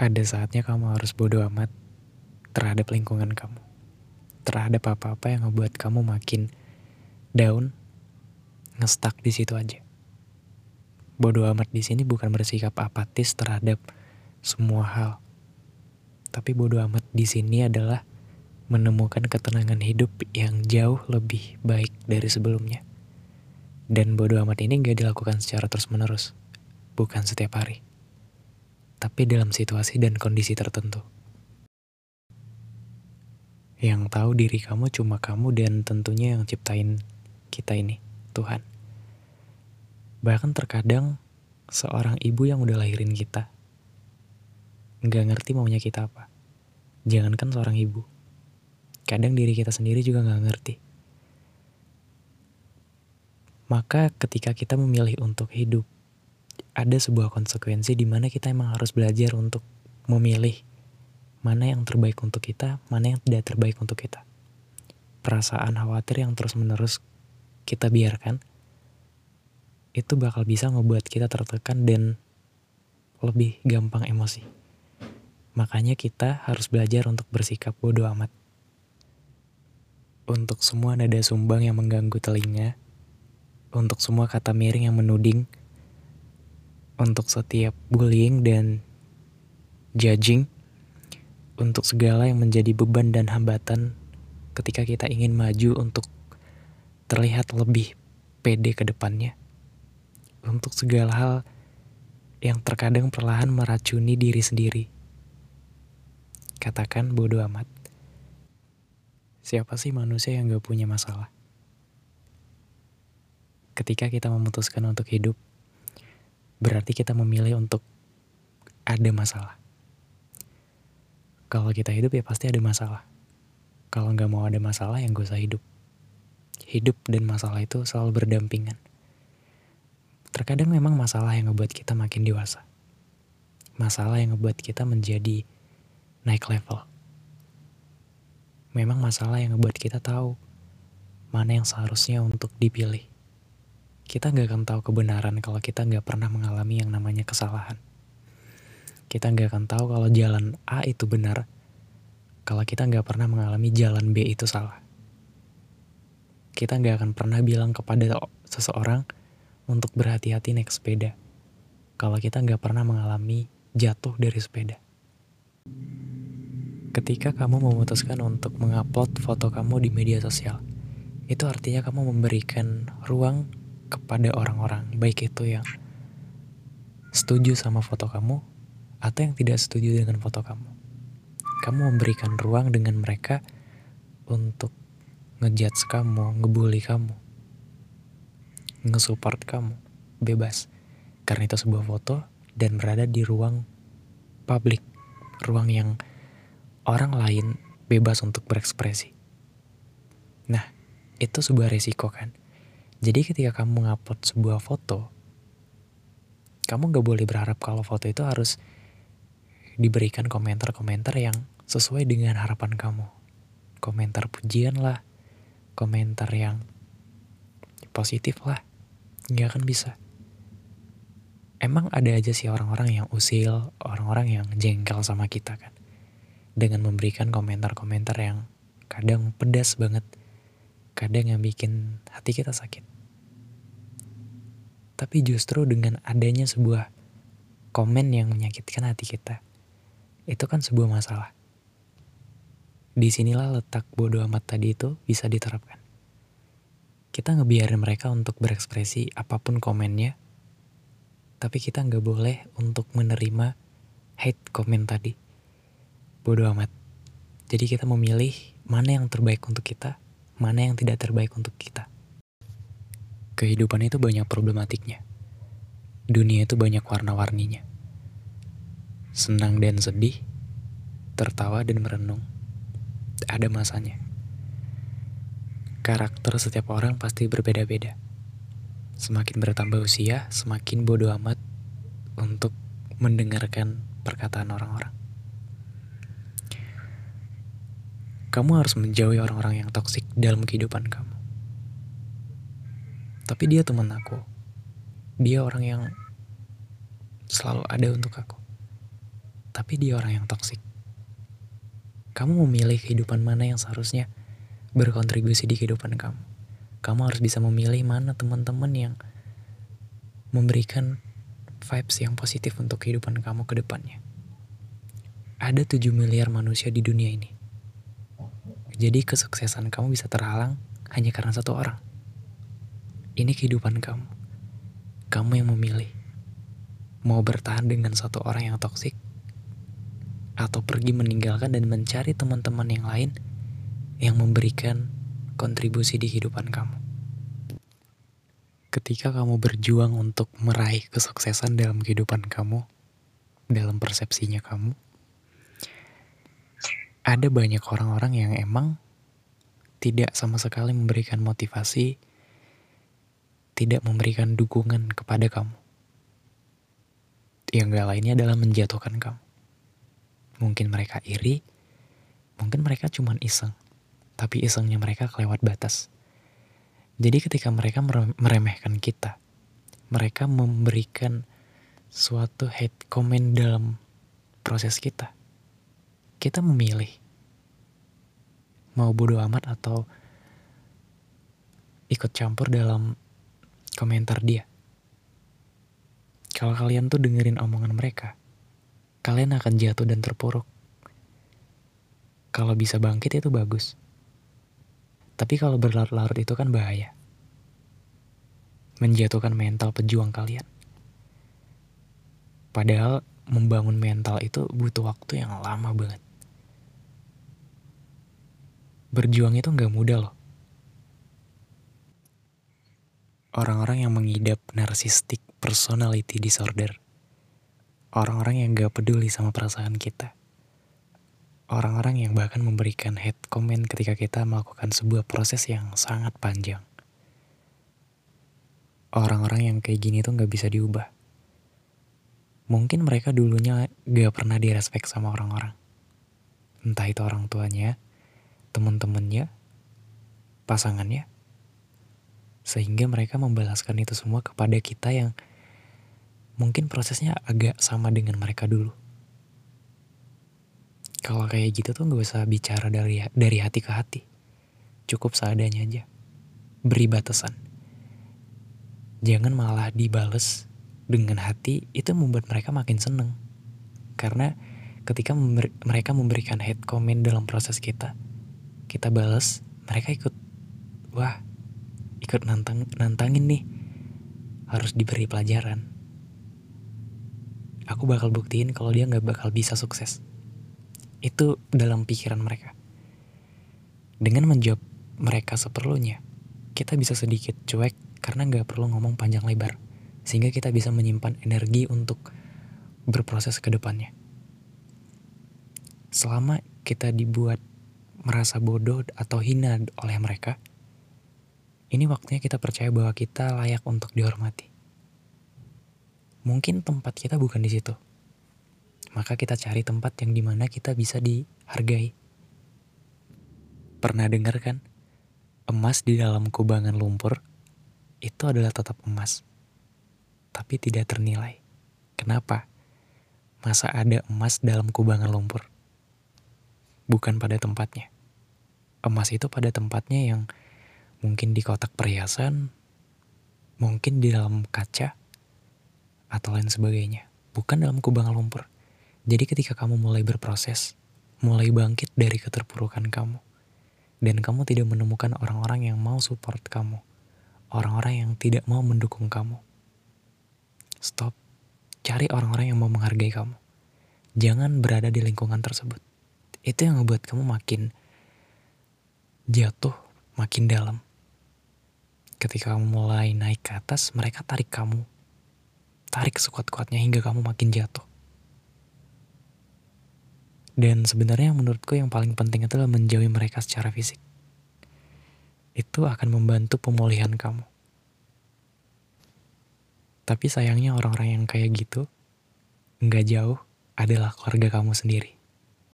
Ada saatnya kamu harus bodoh amat terhadap lingkungan kamu. Terhadap apa-apa yang ngebuat kamu makin down, ngestak di situ aja. Bodoh amat di sini bukan bersikap apatis terhadap semua hal. Tapi bodoh amat di sini adalah menemukan ketenangan hidup yang jauh lebih baik dari sebelumnya. Dan bodoh amat ini gak dilakukan secara terus-menerus, bukan setiap hari tapi dalam situasi dan kondisi tertentu. Yang tahu diri kamu cuma kamu dan tentunya yang ciptain kita ini, Tuhan. Bahkan terkadang seorang ibu yang udah lahirin kita, nggak ngerti maunya kita apa. Jangankan seorang ibu, kadang diri kita sendiri juga nggak ngerti. Maka ketika kita memilih untuk hidup, ada sebuah konsekuensi di mana kita emang harus belajar untuk memilih mana yang terbaik untuk kita, mana yang tidak terbaik untuk kita. Perasaan khawatir yang terus-menerus kita biarkan itu bakal bisa ngebuat kita tertekan dan lebih gampang emosi. Makanya kita harus belajar untuk bersikap bodoh amat. Untuk semua nada sumbang yang mengganggu telinga, untuk semua kata miring yang menuding, untuk setiap bullying dan judging, untuk segala yang menjadi beban dan hambatan ketika kita ingin maju untuk terlihat lebih pede ke depannya. Untuk segala hal yang terkadang perlahan meracuni diri sendiri. Katakan bodoh amat. Siapa sih manusia yang gak punya masalah? Ketika kita memutuskan untuk hidup, berarti kita memilih untuk ada masalah. Kalau kita hidup ya pasti ada masalah. Kalau nggak mau ada masalah yang gak usah hidup. Hidup dan masalah itu selalu berdampingan. Terkadang memang masalah yang ngebuat kita makin dewasa. Masalah yang ngebuat kita menjadi naik level. Memang masalah yang ngebuat kita tahu mana yang seharusnya untuk dipilih kita nggak akan tahu kebenaran kalau kita nggak pernah mengalami yang namanya kesalahan. Kita nggak akan tahu kalau jalan A itu benar, kalau kita nggak pernah mengalami jalan B itu salah. Kita nggak akan pernah bilang kepada seseorang untuk berhati-hati naik sepeda, kalau kita nggak pernah mengalami jatuh dari sepeda. Ketika kamu memutuskan untuk mengupload foto kamu di media sosial, itu artinya kamu memberikan ruang kepada orang-orang, baik itu yang setuju sama foto kamu atau yang tidak setuju dengan foto kamu. Kamu memberikan ruang dengan mereka untuk ngejudge kamu, ngebully kamu, ngesupport kamu, bebas. Karena itu sebuah foto dan berada di ruang publik, ruang yang orang lain bebas untuk berekspresi. Nah, itu sebuah resiko kan. Jadi ketika kamu ngupload sebuah foto, kamu gak boleh berharap kalau foto itu harus diberikan komentar-komentar yang sesuai dengan harapan kamu. Komentar pujian lah, komentar yang positif lah. Gak akan bisa. Emang ada aja sih orang-orang yang usil, orang-orang yang jengkel sama kita kan. Dengan memberikan komentar-komentar yang kadang pedas banget. Kadang yang bikin hati kita sakit. Tapi justru dengan adanya sebuah komen yang menyakitkan hati kita, itu kan sebuah masalah. Di sinilah letak bodoh amat tadi itu bisa diterapkan. Kita ngebiarin mereka untuk berekspresi apa pun komennya, tapi kita nggak boleh untuk menerima hate komen tadi. Bodoh amat. Jadi kita memilih mana yang terbaik untuk kita, mana yang tidak terbaik untuk kita. Kehidupan itu banyak problematiknya. Dunia itu banyak warna-warninya. Senang dan sedih, tertawa dan merenung. Ada masanya. Karakter setiap orang pasti berbeda-beda. Semakin bertambah usia, semakin bodoh amat untuk mendengarkan perkataan orang-orang. Kamu harus menjauhi orang-orang yang toksik dalam kehidupan kamu tapi dia teman aku dia orang yang selalu ada untuk aku tapi dia orang yang toksik. Kamu memilih kehidupan mana yang seharusnya berkontribusi di kehidupan kamu. Kamu harus bisa memilih mana teman-teman yang memberikan vibes yang positif untuk kehidupan kamu ke depannya. Ada 7 miliar manusia di dunia ini. Jadi kesuksesan kamu bisa terhalang hanya karena satu orang. Ini kehidupan kamu. Kamu yang memilih. Mau bertahan dengan satu orang yang toksik atau pergi meninggalkan dan mencari teman-teman yang lain yang memberikan kontribusi di kehidupan kamu. Ketika kamu berjuang untuk meraih kesuksesan dalam kehidupan kamu, dalam persepsinya kamu, ada banyak orang-orang yang emang tidak sama sekali memberikan motivasi, tidak memberikan dukungan kepada kamu. Yang gak lainnya adalah menjatuhkan kamu. Mungkin mereka iri, mungkin mereka cuma iseng, tapi isengnya mereka kelewat batas. Jadi ketika mereka meremehkan kita, mereka memberikan suatu hate comment dalam proses kita. Kita memilih mau bodoh amat atau ikut campur dalam komentar dia. Kalau kalian tuh dengerin omongan mereka, kalian akan jatuh dan terpuruk. Kalau bisa bangkit itu bagus. Tapi kalau berlarut-larut itu kan bahaya. Menjatuhkan mental pejuang kalian. Padahal membangun mental itu butuh waktu yang lama banget. Berjuang itu nggak mudah loh. Orang-orang yang mengidap narcissistic personality disorder. Orang-orang yang gak peduli sama perasaan kita orang-orang yang bahkan memberikan hate comment ketika kita melakukan sebuah proses yang sangat panjang. Orang-orang yang kayak gini tuh gak bisa diubah. Mungkin mereka dulunya gak pernah direspek sama orang-orang. Entah itu orang tuanya, temen-temennya, pasangannya. Sehingga mereka membalaskan itu semua kepada kita yang mungkin prosesnya agak sama dengan mereka dulu. Kalau kayak gitu tuh gak usah bicara dari dari hati ke hati. Cukup seadanya aja. Beri batasan. Jangan malah dibales dengan hati itu membuat mereka makin seneng. Karena ketika member, mereka memberikan hate comment dalam proses kita kita balas mereka ikut wah ikut nantang nantangin nih harus diberi pelajaran aku bakal buktiin kalau dia nggak bakal bisa sukses itu dalam pikiran mereka. Dengan menjawab mereka seperlunya, kita bisa sedikit cuek karena nggak perlu ngomong panjang lebar, sehingga kita bisa menyimpan energi untuk berproses ke depannya. Selama kita dibuat merasa bodoh atau hina oleh mereka, ini waktunya kita percaya bahwa kita layak untuk dihormati. Mungkin tempat kita bukan di situ maka kita cari tempat yang di mana kita bisa dihargai. Pernah dengar kan? Emas di dalam kubangan lumpur itu adalah tetap emas, tapi tidak ternilai. Kenapa? Masa ada emas dalam kubangan lumpur? Bukan pada tempatnya. Emas itu pada tempatnya yang mungkin di kotak perhiasan, mungkin di dalam kaca, atau lain sebagainya. Bukan dalam kubangan lumpur. Jadi ketika kamu mulai berproses, mulai bangkit dari keterpurukan kamu, dan kamu tidak menemukan orang-orang yang mau support kamu, orang-orang yang tidak mau mendukung kamu, stop. Cari orang-orang yang mau menghargai kamu. Jangan berada di lingkungan tersebut. Itu yang membuat kamu makin jatuh, makin dalam. Ketika kamu mulai naik ke atas, mereka tarik kamu. Tarik sekuat-kuatnya hingga kamu makin jatuh. Dan sebenarnya menurutku yang paling penting adalah menjauhi mereka secara fisik. Itu akan membantu pemulihan kamu. Tapi sayangnya orang-orang yang kayak gitu nggak jauh adalah keluarga kamu sendiri.